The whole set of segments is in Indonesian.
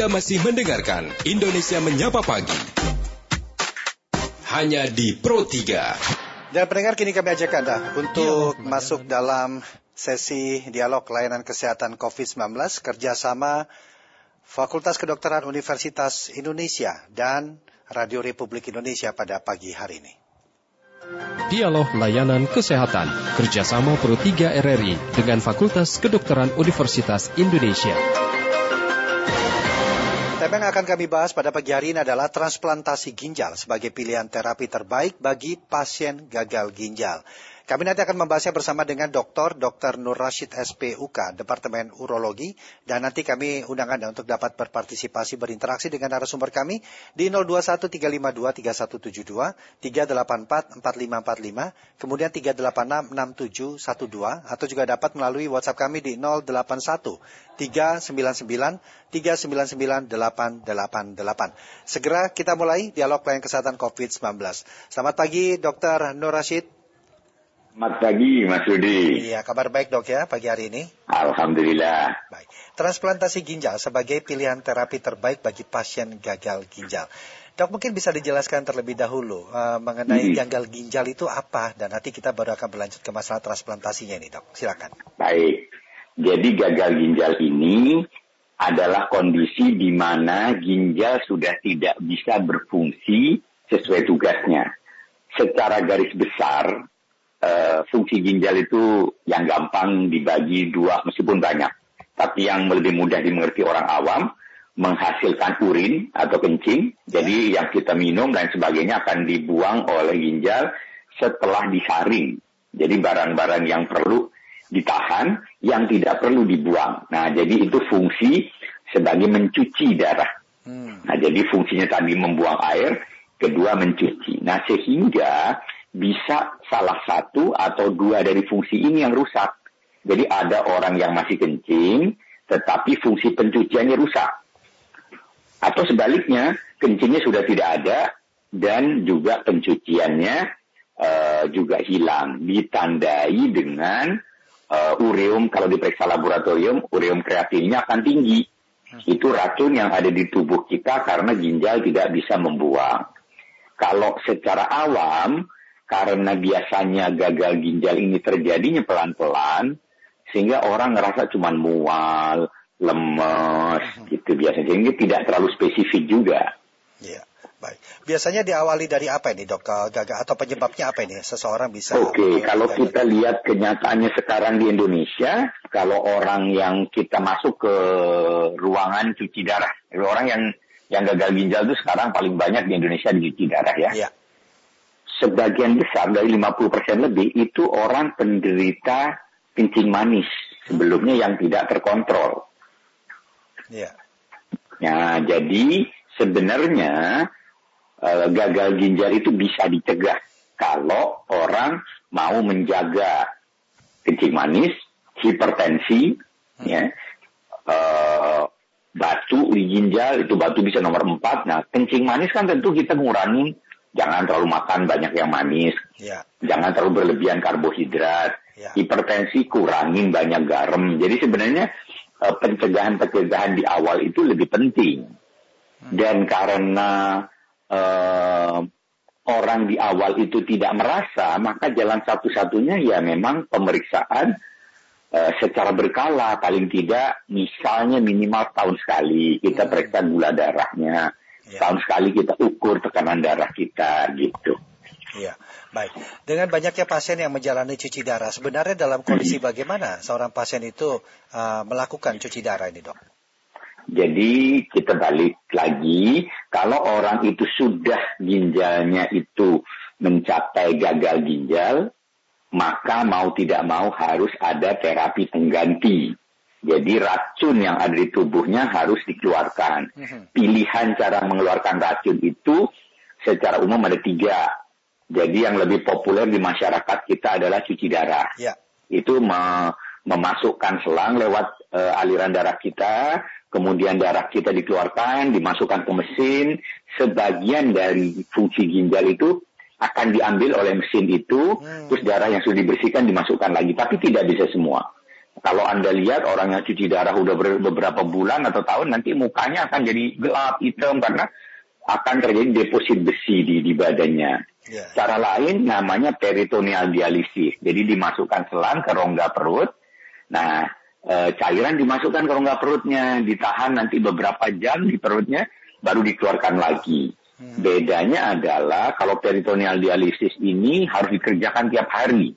Anda masih mendengarkan Indonesia Menyapa Pagi. Hanya di Pro 3. Dan pendengar kini kami ajak Anda untuk masuk dalam sesi dialog layanan kesehatan COVID-19 kerjasama Fakultas Kedokteran Universitas Indonesia dan Radio Republik Indonesia pada pagi hari ini. Dialog Layanan Kesehatan kerjasama Pro 3 RRI dengan Fakultas Kedokteran Universitas Indonesia. Tema yang akan kami bahas pada pagi hari ini adalah transplantasi ginjal sebagai pilihan terapi terbaik bagi pasien gagal ginjal. Kami nanti akan membahasnya bersama dengan Dr. Dr. Nur Rashid SPUK, Departemen Urologi, dan nanti kami undang Anda untuk dapat berpartisipasi berinteraksi dengan narasumber kami di 0213523172, 3844545, kemudian 3866712, atau juga dapat melalui WhatsApp kami di 081 399 399 888. Segera kita mulai dialog pelayanan kesehatan COVID-19. Selamat pagi Dr. Nur Rashid. Selamat pagi, Mas Rudi. Iya, kabar baik dok ya pagi hari ini. Alhamdulillah. Baik. Transplantasi ginjal sebagai pilihan terapi terbaik bagi pasien gagal ginjal. Dok mungkin bisa dijelaskan terlebih dahulu uh, mengenai hmm. gagal ginjal itu apa dan nanti kita baru akan berlanjut ke masalah transplantasinya ini dok. Silakan. Baik. Jadi gagal ginjal ini adalah kondisi di mana ginjal sudah tidak bisa berfungsi sesuai tugasnya. Secara garis besar, fungsi ginjal itu yang gampang dibagi dua meskipun banyak. Tapi yang lebih mudah dimengerti orang awam menghasilkan urin atau kencing. Jadi yang kita minum dan sebagainya akan dibuang oleh ginjal setelah disaring. Jadi barang-barang yang perlu ditahan, yang tidak perlu dibuang. Nah, jadi itu fungsi sebagai mencuci darah. Hmm. Nah, jadi fungsinya tadi membuang air, kedua mencuci. Nah, sehingga bisa salah satu atau dua dari fungsi ini yang rusak. Jadi ada orang yang masih kencing, tetapi fungsi pencuciannya rusak. Atau sebaliknya, kencingnya sudah tidak ada dan juga pencuciannya uh, juga hilang. Ditandai dengan uh, ureum, kalau diperiksa laboratorium, ureum kreatinnya akan tinggi. Itu racun yang ada di tubuh kita karena ginjal tidak bisa membuang. Kalau secara awam, karena biasanya gagal ginjal ini terjadinya pelan-pelan, sehingga orang ngerasa cuma mual, lemes, hmm. gitu biasanya. Sehingga tidak terlalu spesifik juga. Iya, baik. Biasanya diawali dari apa ini dok? Gagal atau penyebabnya apa ini? Seseorang bisa... Oke, okay, kalau gagal. kita lihat kenyataannya sekarang di Indonesia, kalau orang yang kita masuk ke ruangan cuci darah, orang yang yang gagal ginjal itu sekarang paling banyak di Indonesia dicuci darah ya. Iya sebagian besar dari 50% lebih itu orang penderita kencing manis sebelumnya yang tidak terkontrol. Ya. Nah, jadi sebenarnya uh, gagal ginjal itu bisa dicegah kalau orang mau menjaga kencing manis, hipertensi, hmm. ya, uh, batu di ginjal itu batu bisa nomor 4. Nah, kencing manis kan tentu kita mengurangi jangan terlalu makan banyak yang manis, ya. jangan terlalu berlebihan karbohidrat, ya. hipertensi kurangin banyak garam. Jadi sebenarnya uh, pencegahan-pencegahan di awal itu lebih penting. Hmm. Dan karena uh, orang di awal itu tidak merasa, maka jalan satu-satunya ya memang pemeriksaan uh, secara berkala, paling tidak misalnya minimal tahun sekali kita hmm. periksa gula darahnya Ya. Tahun sekali kita ukur tekanan darah kita gitu. Iya, baik. Dengan banyaknya pasien yang menjalani cuci darah, sebenarnya dalam kondisi hmm. bagaimana seorang pasien itu uh, melakukan cuci darah ini, dok? Jadi kita balik lagi, kalau orang itu sudah ginjalnya itu mencapai gagal ginjal, maka mau tidak mau harus ada terapi pengganti. Jadi racun yang ada di tubuhnya harus dikeluarkan. Mhm. Pilihan cara mengeluarkan racun itu secara umum ada tiga. Jadi yang lebih populer di masyarakat kita adalah cuci darah. Ya. Itu me memasukkan selang lewat uh, aliran darah kita, kemudian darah kita dikeluarkan, dimasukkan ke mesin. Sebagian dari fungsi ginjal itu akan diambil oleh mesin itu, hmm. terus darah yang sudah dibersihkan dimasukkan lagi. Tapi tidak bisa semua. Kalau Anda lihat orang yang cuci darah udah beberapa bulan atau tahun, nanti mukanya akan jadi gelap, hitam, karena akan terjadi deposit besi di, di badannya. Yeah. Cara lain namanya peritoneal dialisis. Jadi dimasukkan selang ke rongga perut. Nah, e, cairan dimasukkan ke rongga perutnya, ditahan nanti beberapa jam di perutnya, baru dikeluarkan lagi. Hmm. Bedanya adalah kalau peritoneal dialisis ini harus dikerjakan tiap hari.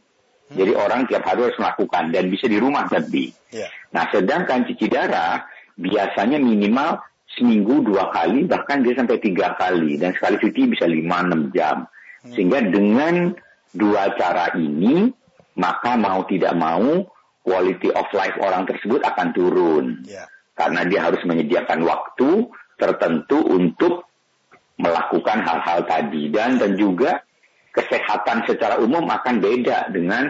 Hmm. Jadi orang tiap hari harus melakukan dan bisa di rumah tapi. Yeah. Nah, sedangkan cuci darah biasanya minimal seminggu dua kali bahkan dia sampai tiga kali dan sekali cuci bisa lima enam jam. Hmm. Sehingga dengan dua cara ini maka mau tidak mau quality of life orang tersebut akan turun. Yeah. Karena dia harus menyediakan waktu tertentu untuk melakukan hal-hal tadi dan dan juga kesehatan secara umum akan beda dengan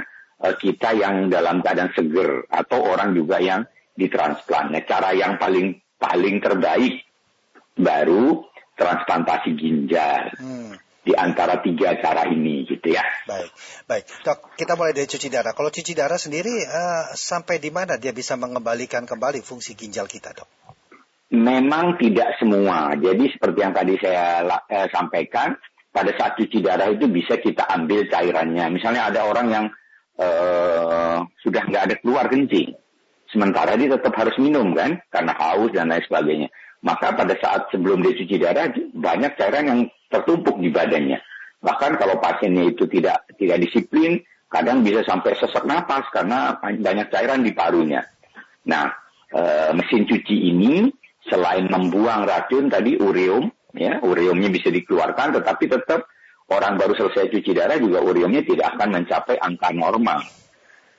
kita yang dalam keadaan seger atau orang juga yang ditransplant. Nah, cara yang paling paling terbaik baru transplantasi ginjal. Hmm. Di antara tiga cara ini gitu ya. Baik, baik. Dok, kita mulai dari cuci darah. Kalau cuci darah sendiri uh, sampai di mana dia bisa mengembalikan kembali fungsi ginjal kita, dok? Memang tidak semua. Jadi seperti yang tadi saya uh, sampaikan, pada saat cuci darah itu bisa kita ambil cairannya. Misalnya ada orang yang uh, sudah nggak ada keluar kencing Sementara dia tetap harus minum kan, karena haus dan lain sebagainya. Maka pada saat sebelum dia cuci darah, banyak cairan yang tertumpuk di badannya. Bahkan kalau pasiennya itu tidak tidak disiplin, kadang bisa sampai sesak napas karena banyak cairan di parunya. Nah, e, mesin cuci ini selain membuang racun tadi ureum, ya ureumnya bisa dikeluarkan, tetapi tetap orang baru selesai cuci darah juga ureumnya tidak akan mencapai angka normal.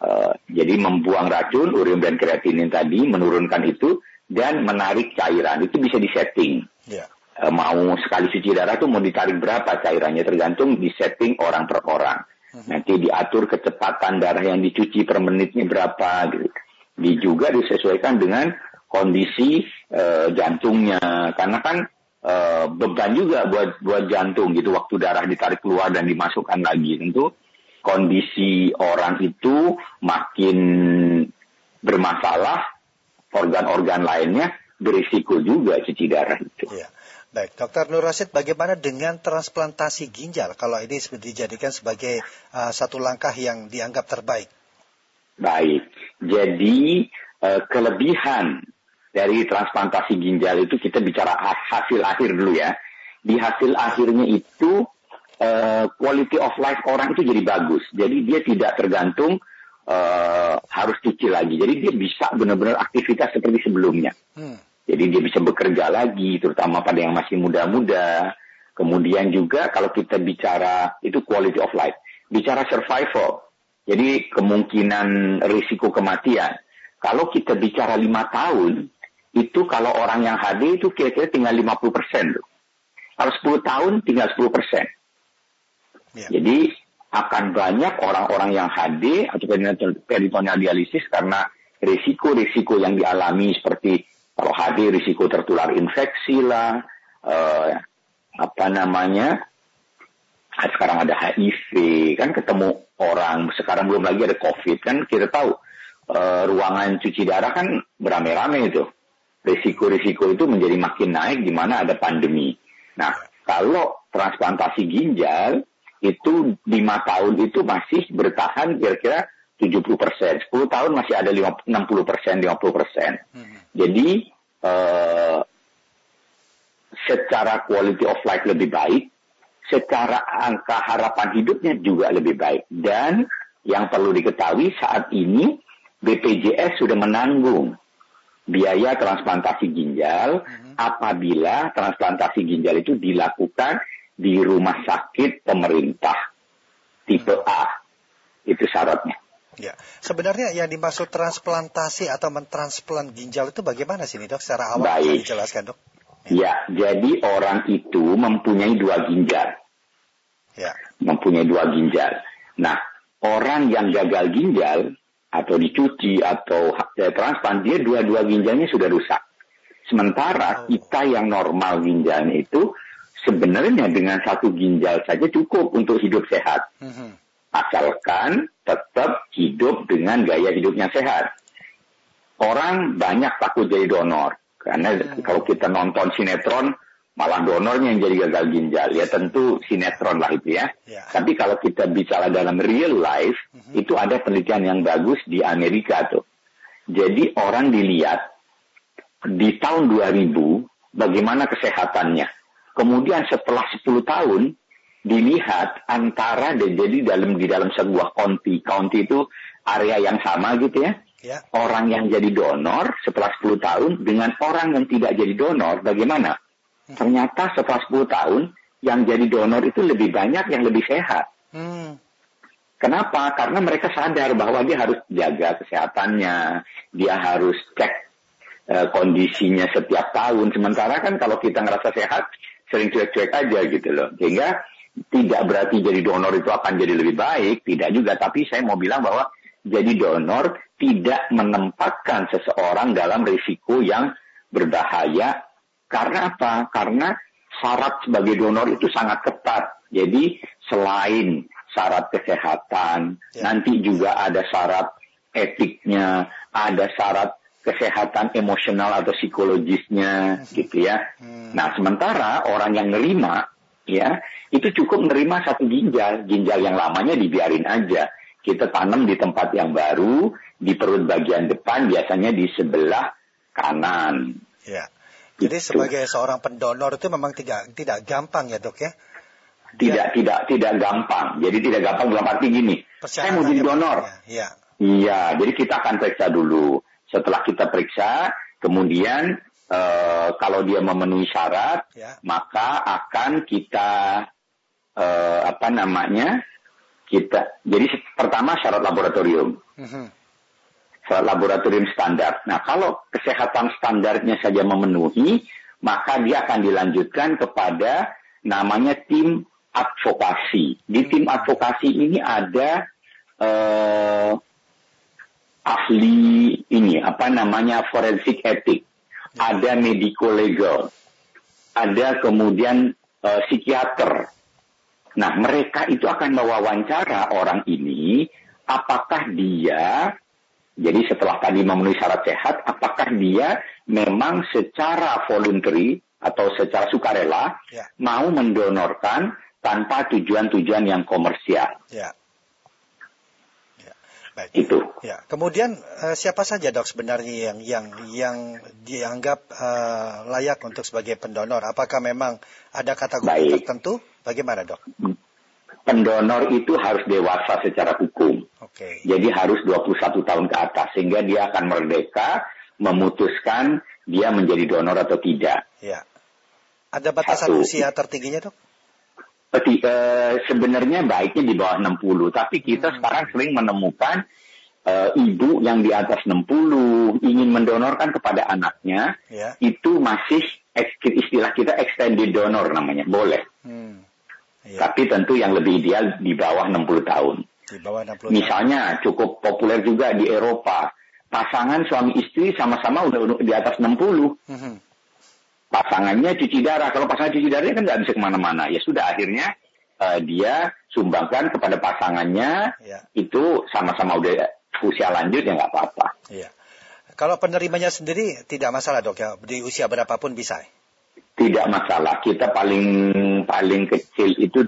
Eh, jadi membuang racun, urium dan kreatinin tadi, menurunkan itu, dan menarik cairan. Itu bisa disetting. Yeah. Uh, mau sekali cuci darah tuh mau ditarik berapa cairannya, tergantung disetting orang per orang. Uh-huh. Nanti diatur kecepatan darah yang dicuci per menitnya berapa. Gitu. Di juga disesuaikan dengan kondisi uh, jantungnya. Karena kan uh, beban juga buat buat jantung gitu waktu darah ditarik keluar dan dimasukkan lagi tentu kondisi orang itu makin bermasalah, organ-organ lainnya berisiko juga cuci darah itu. Ya. Baik, Dokter Nur Rasid, bagaimana dengan transplantasi ginjal kalau ini dijadikan sebagai uh, satu langkah yang dianggap terbaik? Baik, jadi uh, kelebihan dari transplantasi ginjal itu kita bicara hasil akhir dulu ya. Di hasil akhirnya itu uh, quality of life orang itu jadi bagus. Jadi dia tidak tergantung uh, harus cuci lagi. Jadi dia bisa benar-benar aktivitas seperti sebelumnya. Hmm. Jadi dia bisa bekerja lagi, terutama pada yang masih muda-muda. Kemudian juga kalau kita bicara itu quality of life, bicara survival. Jadi kemungkinan risiko kematian. Kalau kita bicara lima tahun, itu kalau orang yang HD itu kira-kira tinggal 50 persen. Kalau 10 tahun tinggal 10 persen. Ya. Jadi akan banyak orang-orang yang HD atau peritoneal dialisis karena risiko-risiko yang dialami seperti kalau HD risiko tertular infeksi lah, eh, apa namanya, ah, sekarang ada HIV, kan ketemu orang, sekarang belum lagi ada COVID, kan kita tahu eh, ruangan cuci darah kan beramai-ramai itu. Risiko-risiko itu menjadi makin naik di mana ada pandemi. Nah, kalau transplantasi ginjal, itu lima tahun itu masih bertahan kira-kira 70 persen. 10 tahun masih ada 60 persen, 50 persen. Hmm. Jadi uh, secara quality of life lebih baik, secara angka harapan hidupnya juga lebih baik. Dan yang perlu diketahui saat ini BPJS sudah menanggung biaya transplantasi ginjal hmm. apabila transplantasi ginjal itu dilakukan di rumah sakit pemerintah tipe A. Itu syaratnya. Ya, sebenarnya yang dimaksud transplantasi atau mentransplant ginjal itu bagaimana sih dok? Secara awal Baik. dijelaskan dok. Ya, jadi orang itu mempunyai dua ginjal. Ya. Mempunyai dua ginjal. Nah, orang yang gagal ginjal atau dicuci atau transplant dia dua-dua ginjalnya sudah rusak. Sementara oh. kita yang normal ginjalnya itu sebenarnya dengan satu ginjal saja cukup untuk hidup sehat. Mm-hmm. Asalkan tetap hidup dengan gaya hidup yang sehat. orang banyak takut jadi donor karena hmm. kalau kita nonton sinetron malah donornya yang jadi gagal ginjal ya tentu sinetron lah itu ya. ya. Tapi kalau kita bicara dalam real life hmm. itu ada penelitian yang bagus di Amerika tuh. Jadi orang dilihat di tahun 2000 bagaimana kesehatannya. Kemudian setelah 10 tahun dilihat antara jadi dalam di dalam sebuah county, county itu area yang sama gitu ya ya. orang yang jadi donor setelah 10 tahun dengan orang yang tidak jadi donor bagaimana? Hmm. Ternyata setelah 10 tahun yang jadi donor itu lebih banyak yang lebih sehat. Hmm. Kenapa? Karena mereka sadar bahwa dia harus jaga kesehatannya, dia harus cek uh, kondisinya setiap tahun. Sementara kan kalau kita ngerasa sehat, sering cuek-cuek aja gitu loh. Sehingga tidak berarti jadi donor itu akan jadi lebih baik, tidak juga. Tapi saya mau bilang bahwa jadi donor tidak menempatkan seseorang dalam risiko yang berbahaya. Karena apa? Karena syarat sebagai donor itu sangat ketat. Jadi selain syarat kesehatan, ya. nanti juga ada syarat etiknya, ada syarat kesehatan emosional atau psikologisnya, hmm. gitu ya. Hmm. Nah, sementara orang yang nerima, ya, itu cukup menerima satu ginjal, ginjal yang lamanya dibiarin aja kita tanam di tempat yang baru, di perut bagian depan, biasanya di sebelah kanan. Ya. Jadi gitu. sebagai seorang pendonor itu memang tidak tidak gampang ya dok ya? Tidak ya. tidak tidak gampang. Jadi tidak gampang dalam arti gini. Saya mau jadi donor. Ya. Iya. Jadi kita akan periksa dulu. Setelah kita periksa, kemudian uh, kalau dia memenuhi syarat, ya. maka akan kita uh, apa namanya kita jadi pertama syarat laboratorium uh-huh. syarat laboratorium standar. Nah kalau kesehatan standarnya saja memenuhi maka dia akan dilanjutkan kepada namanya tim advokasi. Di mhm. tim advokasi ini ada uh, ahli ini apa namanya forensik etik. Ya. ada medico legal. Ada kemudian uh, psikiater. Nah, mereka itu akan mewawancara orang ini, apakah dia, jadi setelah tadi memenuhi syarat sehat, apakah dia memang secara voluntary atau secara sukarela ya. mau mendonorkan tanpa tujuan-tujuan yang komersial. Ya. Baik. Itu. Ya. Kemudian uh, siapa saja dok sebenarnya yang yang yang dianggap uh, layak untuk sebagai pendonor? Apakah memang ada kategori Baik. tertentu? Bagaimana dok? Pendonor itu harus dewasa secara hukum. Okay. Jadi harus 21 tahun ke atas sehingga dia akan merdeka memutuskan dia menjadi donor atau tidak. Ya. Ada batasan Satu. usia tertingginya dok? uh, sebenarnya baiknya di bawah 60, tapi kita hmm. sekarang sering menemukan uh, ibu yang di atas 60 ingin mendonorkan kepada anaknya, yeah. itu masih istilah kita extended donor namanya, boleh. Hmm. Yeah. Tapi tentu yang lebih ideal di bawah 60 tahun. Di bawah 60 Misalnya tahun. cukup populer juga di Eropa, pasangan suami istri sama-sama udah di atas 60. Hmm pasangannya cuci darah. Kalau pasangan cuci darahnya kan nggak bisa ke mana-mana. Ya sudah akhirnya uh, dia sumbangkan kepada pasangannya. Ya. Itu sama-sama udah usia lanjut ya nggak apa-apa. Ya. Kalau penerimanya sendiri tidak masalah dok ya di usia berapapun bisa. Tidak masalah. Kita paling paling kecil itu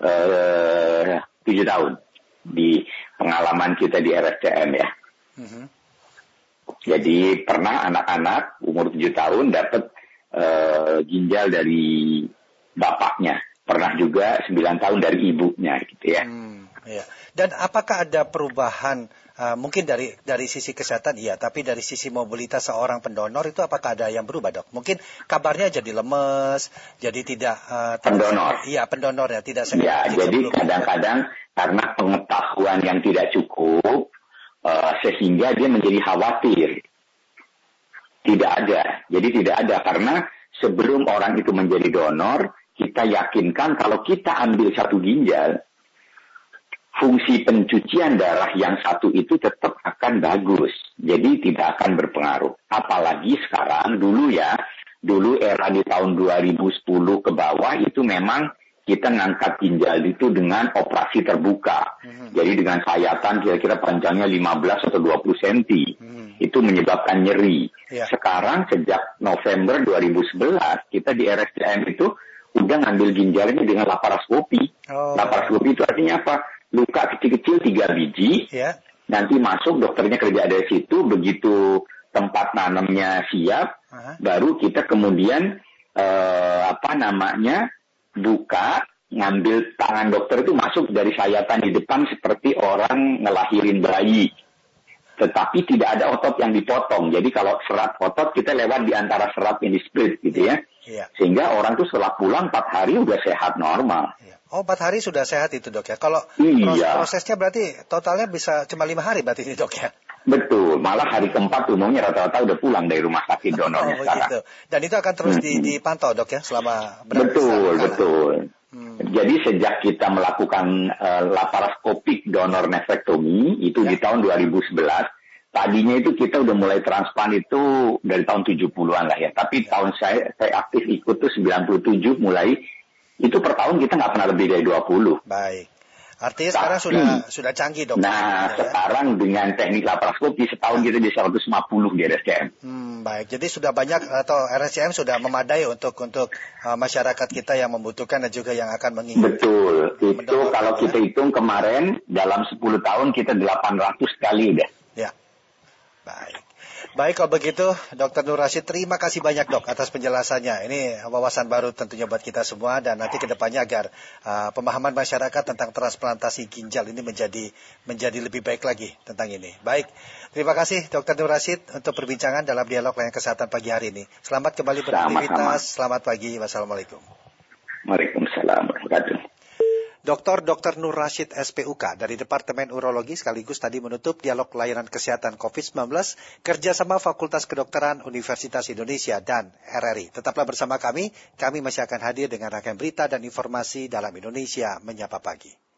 eh, tujuh uh, tahun di pengalaman kita di RSCM ya. Mhm. -huh. Jadi pernah anak-anak umur tujuh tahun dapat uh, ginjal dari bapaknya. Pernah juga 9 tahun dari ibunya gitu ya. Hmm, ya. Dan apakah ada perubahan uh, mungkin dari dari sisi kesehatan iya, tapi dari sisi mobilitas seorang pendonor itu apakah ada yang berubah, Dok? Mungkin kabarnya jadi lemes, jadi tidak uh, pendonor. Iya, pendonor ya, tidak sehat. Ya, jadi kadang-kadang karena pengetahuan yang tidak cukup uh, sehingga dia menjadi khawatir tidak ada. Jadi tidak ada karena sebelum orang itu menjadi donor, kita yakinkan kalau kita ambil satu ginjal, fungsi pencucian darah yang satu itu tetap akan bagus. Jadi tidak akan berpengaruh. Apalagi sekarang dulu ya, dulu era di tahun 2010 ke bawah itu memang kita ngangkat ginjal itu dengan operasi terbuka. Hmm. Jadi dengan sayatan kira-kira panjangnya 15 atau 20 cm. Hmm. Itu menyebabkan nyeri. Yeah. Sekarang sejak November 2011 kita di RSCM itu udah ngambil ginjalnya dengan laparoskopi. Oh. Laparoskopi itu artinya apa? Luka kecil-kecil tiga biji. Yeah. Nanti masuk dokternya kerja dari situ. Begitu tempat nanamnya siap, uh -huh. baru kita kemudian uh, apa namanya buka, ngambil tangan dokter itu masuk dari sayatan di depan seperti orang ngelahirin bayi. Tetapi tidak ada otot yang dipotong. Jadi kalau serat otot kita lewat di antara serat yang di split gitu ya. Iya. Sehingga orang itu setelah pulang 4 hari udah sehat normal. Iya. Oh 4 hari sudah sehat itu dok ya. Kalau iya. prosesnya berarti totalnya bisa cuma lima hari berarti ini dok ya. Betul, malah hari keempat umumnya rata-rata udah pulang dari rumah sakit donornya oh, sekarang. Begitu. Dan itu akan terus hmm. dipantau dok ya selama berapa Betul, betul. Hmm. Jadi sejak kita melakukan uh, laparoskopik donor nefrektomi itu ya. di tahun 2011, tadinya itu kita udah mulai transplant itu dari tahun 70-an lah ya. Tapi ya. tahun saya saya aktif ikut tuh 97 mulai itu per tahun kita nggak pernah lebih dari 20. Baik. Artinya sekarang Tapi, sudah sudah canggih dok. Nah ya, sekarang dengan teknik laparoskopi setahun kita bisa 150 di RSCM. Hmm, baik, jadi sudah banyak atau RSCM sudah memadai untuk untuk uh, masyarakat kita yang membutuhkan dan juga yang akan menginginkan. Betul, itu kalau ya. kita hitung kemarin dalam 10 tahun kita 800 kali udah. Ya, baik. Baik kalau begitu, Dokter Nur Rashid, terima kasih banyak dok atas penjelasannya. Ini wawasan baru tentunya buat kita semua dan nanti ke depannya agar uh, pemahaman masyarakat tentang transplantasi ginjal ini menjadi menjadi lebih baik lagi tentang ini. Baik, terima kasih Dokter Nur Rashid untuk perbincangan dalam dialog layanan kesehatan pagi hari ini. Selamat kembali beraktivitas. Selamat pagi. Wassalamualaikum. Waalaikumsalam warahmatullahi Dr. Dr. Nur Rashid SPUK dari Departemen Urologi sekaligus tadi menutup dialog layanan kesehatan COVID-19 kerjasama Fakultas Kedokteran Universitas Indonesia dan RRI. Tetaplah bersama kami, kami masih akan hadir dengan rangkaian berita dan informasi dalam Indonesia Menyapa Pagi.